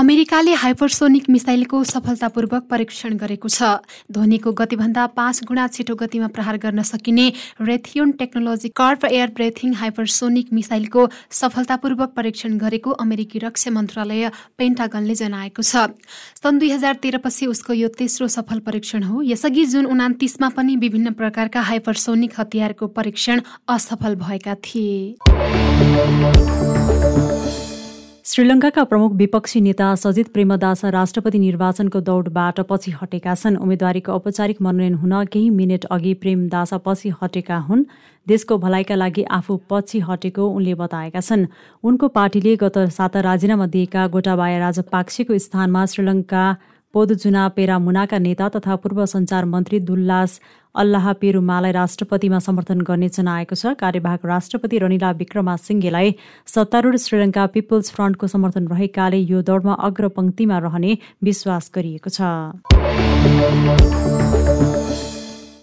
अमेरिकाले हाइपरसोनिक मिसाइलको सफलतापूर्वक परीक्षण गरेको छ। ध्वनिको गतिभन्दा पाँच गुणा छिटो गतिमा प्रहार गर्न सकिने Raytheon technology corp air breathing hypersonic मिसाइलको सफलतापूर्वक परीक्षण गरेको अमेरिकी रक्षा मन्त्रालय पेन्टागनले जनाएको छ। सन् दुई हजार तेह्रपछि उसको यो तेस्रो सफल परीक्षण हो। यसअघि जुन उनातिसमा पनि विभिन्न प्रकारका हाइपरसोनिक हतियारको परीक्षण असफल भएका थिए। श्रीलङ्काका प्रमुख विपक्षी नेता सजित प्रेमदास राष्ट्रपति निर्वाचनको दौडबाट पछि हटेका छन्। उम्मेद्वारीको औपचारिक मनोनयन हुन केही मिनट अघि प्रेमदास पछि हटेका हुन्। देशको भलाइका लागि आफू पछि हटेको उनले बताएका छन्। उनको पार्टीले गत साता राजीनामा दिएका गोटाबाया राजपाक्सेको स्थानमा श्रीलङ्का पोदुजुना पेरामुनाका नेता तथा पूर्व सञ्चार मन्त्री दुल्लास अल्लाह पेरुमालाई राष्ट्रपतिमा समर्थन गर्ने जनाएको छ। कार्यवाहक राष्ट्रपति रनिला विक्रमा सिंहेलाई सत्तारूढ श्रीलङ्का पिपुल्स फ्रन्टको समर्थन रहेकाले यो दौडमा अग्रपङ्क्तिमा रहने विश्वास गरिएको छ।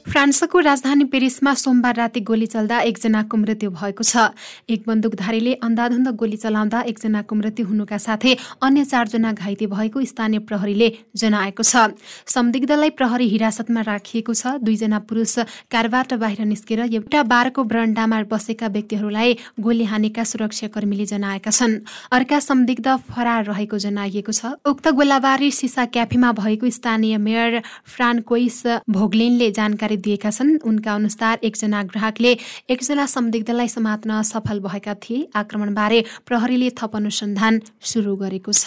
फ्रान्सको राजधानी पेरिसमा सोमबार राति गोली चल्दा एकजनाको मृत्यु भएको छ। एक बन्दुकधारीले अन्धाधुन्द गोली चलाउँदा एकजनाको मृत्यु हुनुका साथै अन्य चारजना घाइते भएको स्थानीय प्रहरीले जनाएको छ। संदिग्धलाई प्रहरी हिरासतमा राखिएको छ। दुईजना पुरुष कारबाट बाहिर निस्केर एउटा बारको ब्रन्डामा बसेका व्यक्तिहरूलाई गोली हानेका सुरक्षाकर्मीले जनाएका छन्। अर्का संदिग्ध फरार रहेको जनाइएको छ। उक्त गोलाबारी सिसा क्याफेमा भएको स्थानीय मेयर फ्रान्कोइस भोगलिनले जानकारी दिएका छन्। उनका अनुसार एकजना ग्राहकले एकजना संदिग्धलाई समात्न सफल भएका थिए। आक्रमणबारे प्रहरीले थप अनुसन्धान सुरु गरेको छ।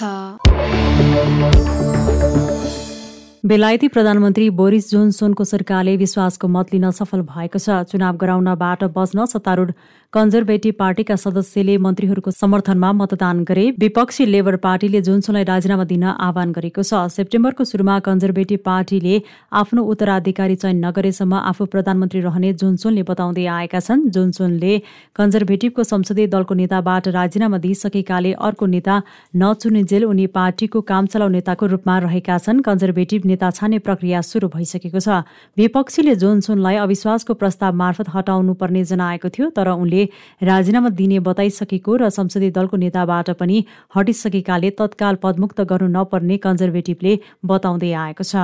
बेलायती प्रधानमन्त्री बोरिस जोन्सोनको सरकारले विश्वासको मत लिन सफल भएको छ। चुनाव गराउनबाट बच्न सत्तारूढ कन्जर्भेटिभ पार्टीका सदस्यले मन्त्रीहरूको समर्थनमा मतदान गरे। विपक्षी लेबर पार्टीले जोन्सोनलाई राजीनामा दिन आह्वान गरेको छ। सेप्टेम्बरको सुरुमा कन्जर्भेटिभ पार्टीले आफ्नो उत्तराधिकारी चयन नगरेसम्म आफू प्रधानमन्त्री रहने जोन्सोनले बताउँदै आएका छन्। जोन्सोनले कन्जर्भेटिभको संसदीय दलको नेताबाट राजीनामा दिइसकेकाले अर्को नेता नचुनिजेल उनी पार्टीको काम चलाउ नेताको रूपमा रहेका छन्। कन्जर्भेटिभ नेता छान्ने प्रक्रिया सुरु भइसकेको छ। विपक्षीले जोन्सोनलाई अविश्वासको प्रस्ताव मार्फत हटाउनु पर्ने जनाएको थियो तर उनले राजीनामा दिने बताइसकेको र संसदीय दलको नेताबाट पनि हटिसकेकाले तत्काल पदमुक्त गर्नु नपर्ने कन्जर्भेटिभले बताउँदै आएको छ।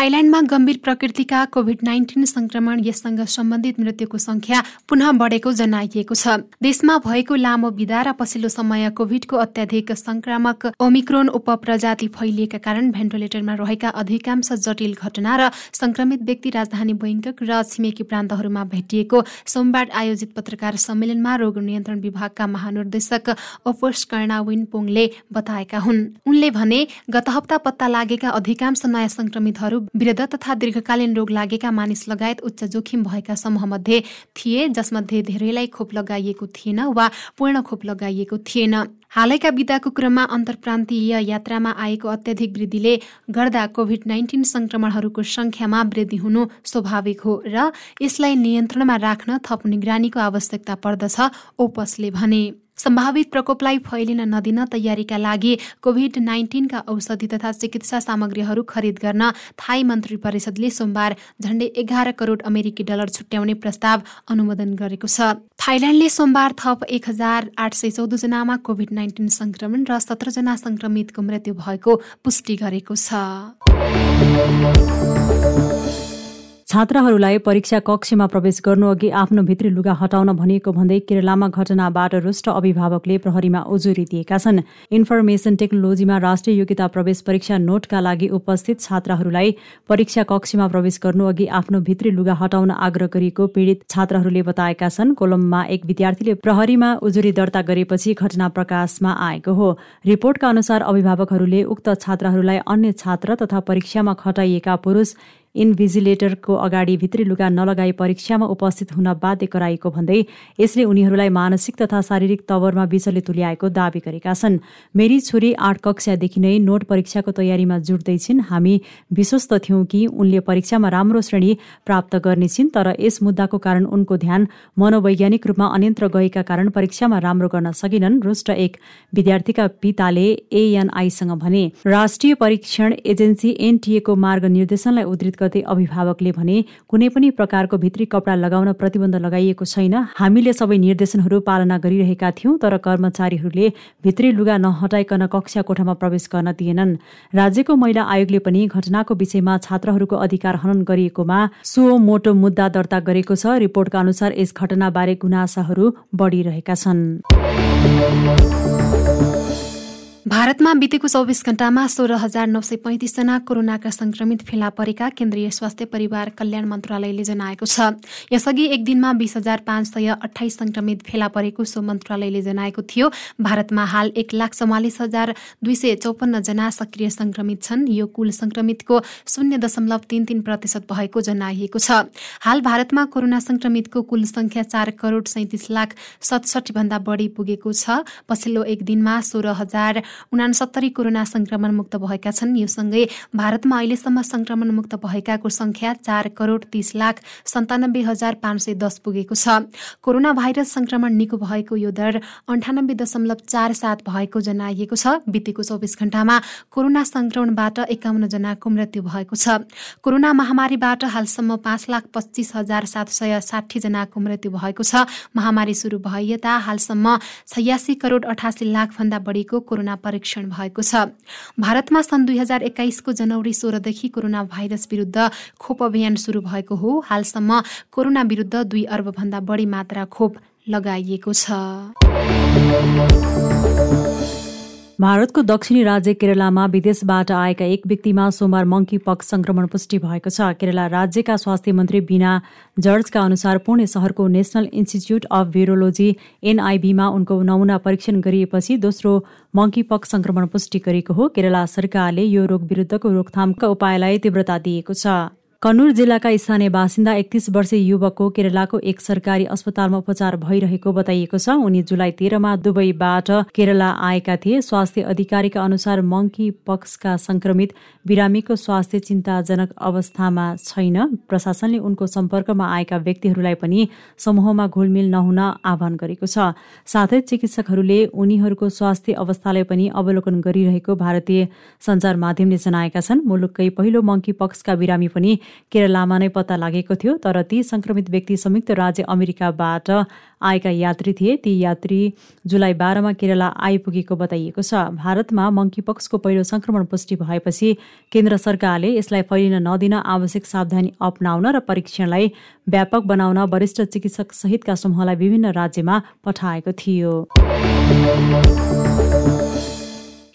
थाइल्याण्डमा गम्भीर प्रकृतिका कोभिड नाइन्टिन संक्रमण यससँग सम्बन्धित मृत्युको संख्या पुनः बढेको जनाइएको छ। देशमा भएको लामो विदा र पछिल्लो समय कोभिडको अत्याधिक संक्रामक ओमिक्रोन उपप्रजाति फैलिएका कारण भेन्टिलेटरमा रहेका अधिकांश जटिल घटना र संक्रमित व्यक्ति राजधानी बैङ्कक र छिमेकी प्रान्तहरूमा भेटिएको सोमबार आयोजित पत्रकार सम्मेलनमा रोग नियन्त्रण विभागका महानिर्देशक ओपोस कर्णा विनपोङले बताएका हुन्। उनले भने गत हप्ता पत्ता लागेका अधिकांश नयाँ संक्रमितहरू वृद्ध तथा दीर्घकालीन रोग लागेका मानिस लगायत उच्च जोखिम भएका समूहमध्ये थिए जसमध्ये धेरैलाई खोप लगाइएको थिएन वा पूर्ण खोप लगाइएको थिएन। हालैका विदाको क्रममा अन्तर्प्रान्तीय यात्रामा आएको अत्याधिक वृद्धिले गर्दा कोभिड नाइन्टिन संक्रमणहरूको संख्यामा वृद्धि हुनु स्वाभाविक हो र यसलाई नियन्त्रणमा राख्न थप निगरानीको आवश्यकता पर्दछ ओपसले भने। सम्भावित प्रकोपलाई फैलिन नदिन तयारीका लागि कोभिड नाइन्टिनका औषधि तथा चिकित्सा सामग्रीहरू खरिद गर्न थाई मन्त्री परिषदले सोमबार झण्डै एघार करोड अमेरिकी डलर छुट्याउने प्रस्ताव अनुमोदन गरेको छ। थाइल्याण्डले सोमबार थप एक हजार आठ सय चौध जनामा कोभिड नाइन्टिन संक्रमण र सत्रजना संक्रमितको मृत्यु भएको पुष्टि गरेको छ। छात्राहरूलाई परीक्षा कक्षमा प्रवेश गर्नुअघि आफ्नो भित्री लुगा हटाउन भनिएको भन्दै केरलामा घटनाबाट रुष्ट अभिभावकले प्रहरीमा उजुरी दिएका छन्। इन्फर्मेसन टेक्नोलोजीमा राष्ट्रिय योग्यता प्रवेश परीक्षा नोटका लागि उपस्थित छात्राहरूलाई परीक्षा कक्षमा प्रवेश गर्नुअघि आफ्नो भित्री लुगा हटाउन आग्रह गरिएको पीडित छात्राहरूले बताएका छन् कोलम्बमा एक विद्यार्थीले प्रहरीमा उजुरी दर्ता गरेपछि घटना प्रकाशमा आएको हो। रिपोर्टका अनुसार अभिभावकहरूले उक्त छात्राहरूलाई अन्य छात्र तथा परीक्षामा खटाइएका पुरुष इन्भिजिलेटरको अगाडि भित्री लुगा नलगाई परीक्षामा उपस्थित हुन बाध्य गराएको भन्दै यसले उनीहरूलाई मानसिक तथा शारीरिक तवरमा विषले तुल्याएको दावी गरेका छन्। मेरी छोरी आठ कक्षादेखि नै नोट परीक्षाको तयारीमा जुट्दैछिन् हामी विश्वस्त थियौँ कि उनले परीक्षामा राम्रो श्रेणी प्राप्त गर्नेछिन् तर यस मुद्दाको कारण उनको ध्यान मनोवैज्ञानिक रूपमा अन्यन्त्र गएका कारण परीक्षामा राम्रो गर्न सकेनन् रुष्ट एक विद्यार्थीका पिताले एएनआईसँग भने। राष्ट्रिय परीक्षण एजेन्सी एनटिएको मार्ग निर्देशनलाई उद्धित गर्दै अभिभावकले भने कुनै पनि प्रकारको भित्री कपडा लगाउन प्रतिबन्ध लगाइएको छैन। हामीले सबै निर्देशनहरू पालना गरिरहेका थियौँ तर कर्मचारीहरूले भित्री लुगा नहटाइकन कक्षा कोठामा प्रवेश गर्न दिएनन्। राज्यको महिला आयोगले पनि घटनाको विषयमा छात्रहरूको अधिकार हनन गरिएकोमा सो मोटो मुद्दा दर्ता गरेको छ। रिपोर्टका अनुसार यस घटनाबारे गुनासाहरू बढिरहेका छन्। भारतमा बितेको चौबिस घण्टामा सोह्र हजार नौ सय पैँतिसजना कोरोनाका संक्रमित फेला परेका केन्द्रीय स्वास्थ्य परिवार कल्याण मन्त्रालयले जनाएको छ। यसअघि एक दिनमा बीस हजार पाँच सय अठाइस संक्रमित फेला परेको सो मन्त्रालयले जनाएको थियो। भारतमा हाल एक लाख चौवालिस हजार दुई सय चौपन्न जना सक्रिय संक्रमित छन्। यो कुल संक्रमितको शून्य दशमलव तीन तीन प्रतिशत भएको जनाइएको छ। हाल भारतमा कोरोना संक्रमितको कुल संख्या चार करोड सैतिस लाख सतसठी भन्दा बढी पुगेको छ। पछिल्लो एक दिनमा सोह्र हजार उनासत्तरी कोरोना संक्रमण मुक्त भएका छन्। यो सँगै भारतमा अहिलेसम्म संक्रमण मुक्त भएकाको संख्या चार करोड तीस लाख सन्तानब्बे हजार पाँच सय दस पुगेको छ। कोरोना भाइरस संक्रमण निको भएको यो दर अन्ठानब्बे दशमलव चार सात भएको जनाइएको छ। बितेको चौबिस घण्टामा कोरोना संक्रमणबाट एकाउन्न जनाको मृत्यु भएको छ। कोरोना महामारीबाट हालसम्म पाँच लाख पच्चिस हजार सात सय साठी जनाको मृत्यु भएको छ। महामारी सुरु भए यता हालसम्म छयासी करोड अठासी लाख भन्दा बढीको कोरोना परीक्षण भएको छ। भारतमा सन् दुई हजार एक्काइसको जनवरी सोह्रदेखि कोरोना भाइरस विरुद्ध खोप अभियान सुरु भएको हो। हालसम्म कोरोना विरुद्ध दुई अर्बभन्दा बढी मात्रा खोप लगाइएको छ। भारतको दक्षिणी राज्य केरलामा विदेशबाट आएका एक व्यक्तिमा सोमबार मङ्की पक्स संक्रमण पुष्टि भएको छ। केरला राज्यका स्वास्थ्य मन्त्री बिना जर्जका अनुसार पुणे सहरको नेसनल इन्स्टिच्युट अफ भिरोलोजी एनआइबीमा उनको नमुना परीक्षण गरिएपछि दोस्रो मङ्की पक्स संक्रमण पुष्टि गरेको हो। केरला सरकारले यो रोग विरुद्धको रोकथामका उपायलाई तीव्रता दिएको छ। कन्नुर जिल्लाका स्थानीय बासिन्दा एकतिस वर्षीय युवकको केरलाको एक सरकारी अस्पतालमा उपचार भइरहेको बताइएको छ। उनी जुलाई तेह्रमा दुबईबाट केरला आएका थिए। स्वास्थ्य अधिकारीका अनुसार मङ्की पक्सका संक्रमित बिरामीको स्वास्थ्य चिन्ताजनक अवस्थामा छैन। प्रशासनले उनको सम्पर्कमा आएका व्यक्तिहरूलाई पनि समूहमा घुलमिल नहुन आह्वान गरेको छ। साथै चिकित्सकहरूले उनीहरूको स्वास्थ्य अवस्थालाई पनि अवलोकन गरिरहेको भारतीय सञ्चार माध्यमले जनाएका छन्। मुलुककै पहिलो मङ्की पक्सका बिरामी पनि केरलामा नै पत्ता लागेको थियो तर ती संक्रमित व्यक्ति संयुक्त राज्य अमेरिकाबाट आएका यात्री थिए। ती यात्री जुलाई बाह्रमा केरला आइपुगेको बताइएको छ। भारतमा मङ्कीपक्सको पहिलो संक्रमण पुष्टि भएपछि केन्द्र सरकारले यसलाई फैलिन नदिन आवश्यक सावधानी अप्नाउन र परीक्षणलाई व्यापक बनाउन वरिष्ठ चिकित्सक सहितका समूहलाई विभिन्न राज्यमा पठाएको थियो।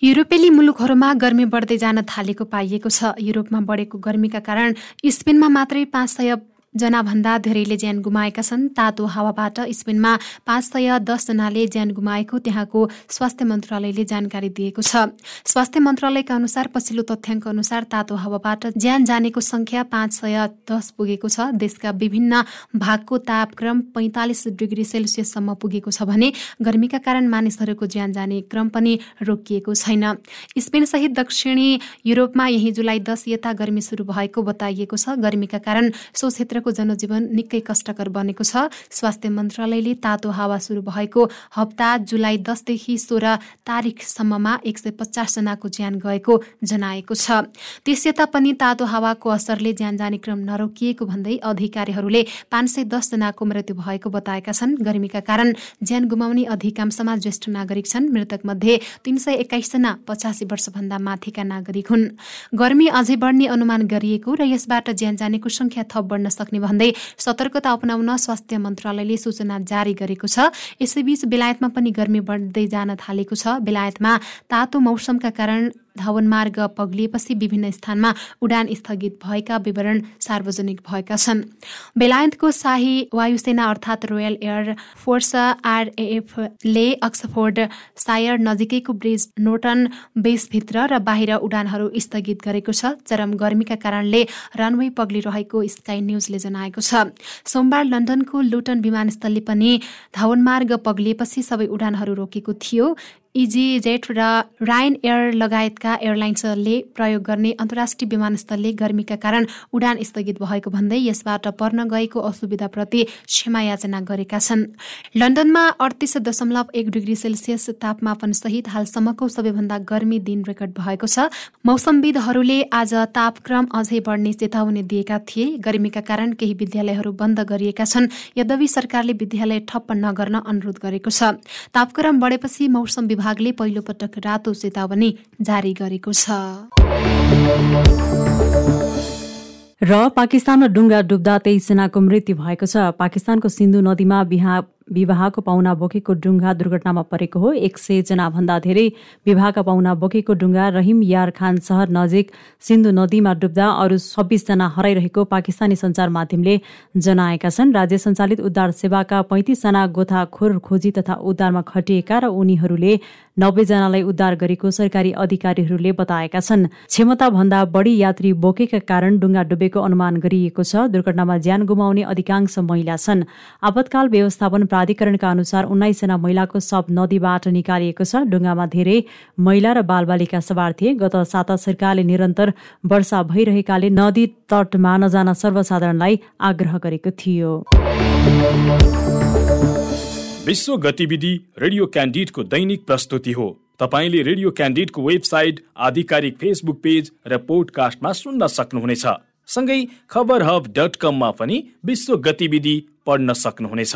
युरोपेली मुलुकहरूमा गर्मी बढ्दै जान थालेको पाइएको छ। युरोपमा बढेको गर्मीका कारण स्पेनमा मात्रै पाँच सय जनाभन्दा धेरैले ज्यान गुमाएका छन्। तातो हावाबाट स्पेनमा पाँच सय दसजनाले ज्यान गुमाएको त्यहाँको स्वास्थ्य मन्त्रालयले जानकारी दिएको छ। स्वास्थ्य मन्त्रालयका अनुसार पछिल्लो तथ्याङ्क अनुसार तातो हावाबाट ज्यान जानेको संख्या पाँच सय दस पुगेको छ। देशका विभिन्न भागको तापक्रम पैँतालिस डिग्री सेल्सियससम्म पुगेको छ भने गर्मीका कारण मानिसहरूको ज्यान जाने क्रम पनि रोकिएको छैन। स्पेन सहित दक्षिणी युरोपमा यही जुलाई दस यता गर्मी सुरु भएको बताइएको छ। गर्मीका कारण सो क्षेत्र संसारको जनजीवन निकै कष्टकर बनेको छ। स्वास्थ्य मन्त्रालयले तातो हावा सुरु भएको हप्ता जुलाई दसदेखि सोह्र तारिकसम्ममा एक सय पचासजनाको ज्यान गएको जनाएको छ। त्यस यता पनि तातो हावाको असरले ज्यान जाने क्रम नरोकिएको भन्दै अधिकारीहरूले पाँच सय दसजनाको मृत्यु भएको बताएका छन्। गर्मीका कारण ज्यान गुमाउने अधिकांशमा ज्येष्ठ नागरिक छन्। मृतक मध्ये तीन सय एक्काइसजना पचासी वर्षभन्दा माथिका नागरिक हुन्। गर्मी अझै बढ्ने अनुमान गरिएको र यसबाट ज्यान जानेको संख्या थप बढ्न सक्ने भन्दै सतर्कता अपनाउन स्वास्थ्य मन्त्रालयले सूचना जारी गरेको छ। यसैबीच बेलायतमा पनि गर्मी बढ्दै जान थालेको छ। बेलायतमा तातो मौसमका कारण धावन मार्ग पग्लिएपछि विभिन्न स्थानमा उडान स्थगित भएका विवरण सार्वजनिक भएका छन्। बेलायतको शाही वायुसेना अर्थात् रोयल एयर फोर्स आरएएफले अक्सफोर्ड सायर नजिकैको ब्रिज नोटन बेसभित्र र बाहिर उडानहरू स्थगित गरेको छ। चरम गर्मीका कारणले रनवे पग्लिरहेको स्काई न्युजले जनाएको छ। सोमबार लन्डनको लुटन विमानस्थलले पनि धावन मार्ग पग्लिएपछि सबै उडानहरू रोकेको थियो। इजी जेट र रायन एयर लगायतका एयरलाइन्सहरूले प्रयोग गर्ने अन्तर्राष्ट्रिय विमानस्थलले गर्मीका कारण उडान स्थगित भएको भन्दै यसबाट पर्न गएको असुविधाप्रति क्षमा याचना गरेका छन्। लन्डनमा अडतिस दशमलव एक डिग्री सेल्सियस तापमापन सहित हालसम्मको सबैभन्दा गर्मी दिन रेकर्ड भएको छ। मौसमविदहरूले आज तापक्रम अझै बढ्ने चेतावनी दिएका थिए। गर्मीका कारण केही विद्यालयहरू बन्द गरिएका छन्। यद्यपि सरकारले विद्यालय ठप्प नगर्न अनुरोध गरेको छ। तापक्रम बढेपछि मौसम विभागले पहिलो पटक रातो चेतावनी जारी गरेको छ। र पाकिस्तानमा डुङ्गा डुब्दा तेइसजनाको मृत्यु भएको छ। पाकिस्तानको सिन्धु नदीमा बिहा विवाहको पाहुना बोकेको डुङ्गा दुर्घटनामा परेको हो। एक सय भन्दा धेरै विवाहका पाहुना बोकेको डुङ्गा रहिम यार खान सहर नजिक सिन्धु नदीमा डुब्दा अरू छब्बिसजना हराइरहेको पाकिस्तानी सञ्चार माध्यमले जनाएका छन्। राज्य सञ्चालित उद्धार सेवाका पैँतिसजना गोथाखोर खोजी तथा उद्धारमा खटिएका र उनीहरूले नब्बेजनालाई उद्धार गरेको सरकारी अधिकारीहरूले बताएका छन्। क्षमता भन्दा बढी यात्री बोकेका कारण डुङ्गा डुबेको अनुमान गरिएको छ। दुर्घटनामा ज्यान गुमाउने अधिकांश महिला छन्। आपतकाल व्यवस्थापन प्राधिकरणका अनुसार उन्नाइसजना महिलाको शव नदीबाट निकालिएको छ। डुङ्गामा धेरै महिला र बालबालिका सवार थिए। गत साता सरकारले निरन्तर वर्षा भइरहेकाले नदी तटमा नजान सर्वसाधारणलाई आग्रह गरेको थियो। विश्व गतिविधि रेडियो क्यान्डिडको दैनिक प्रस्तुति हो। तपाईँले रेडियो क्यान्डिडको वेबसाइट आधिकारिक फेसबुक पेज र पोडकास्टमा सुन्न सक्नुहुनेछ। सँगै खबर हब डट कममा पनि विश्व गतिविधि पढ्न सक्नुहुनेछ।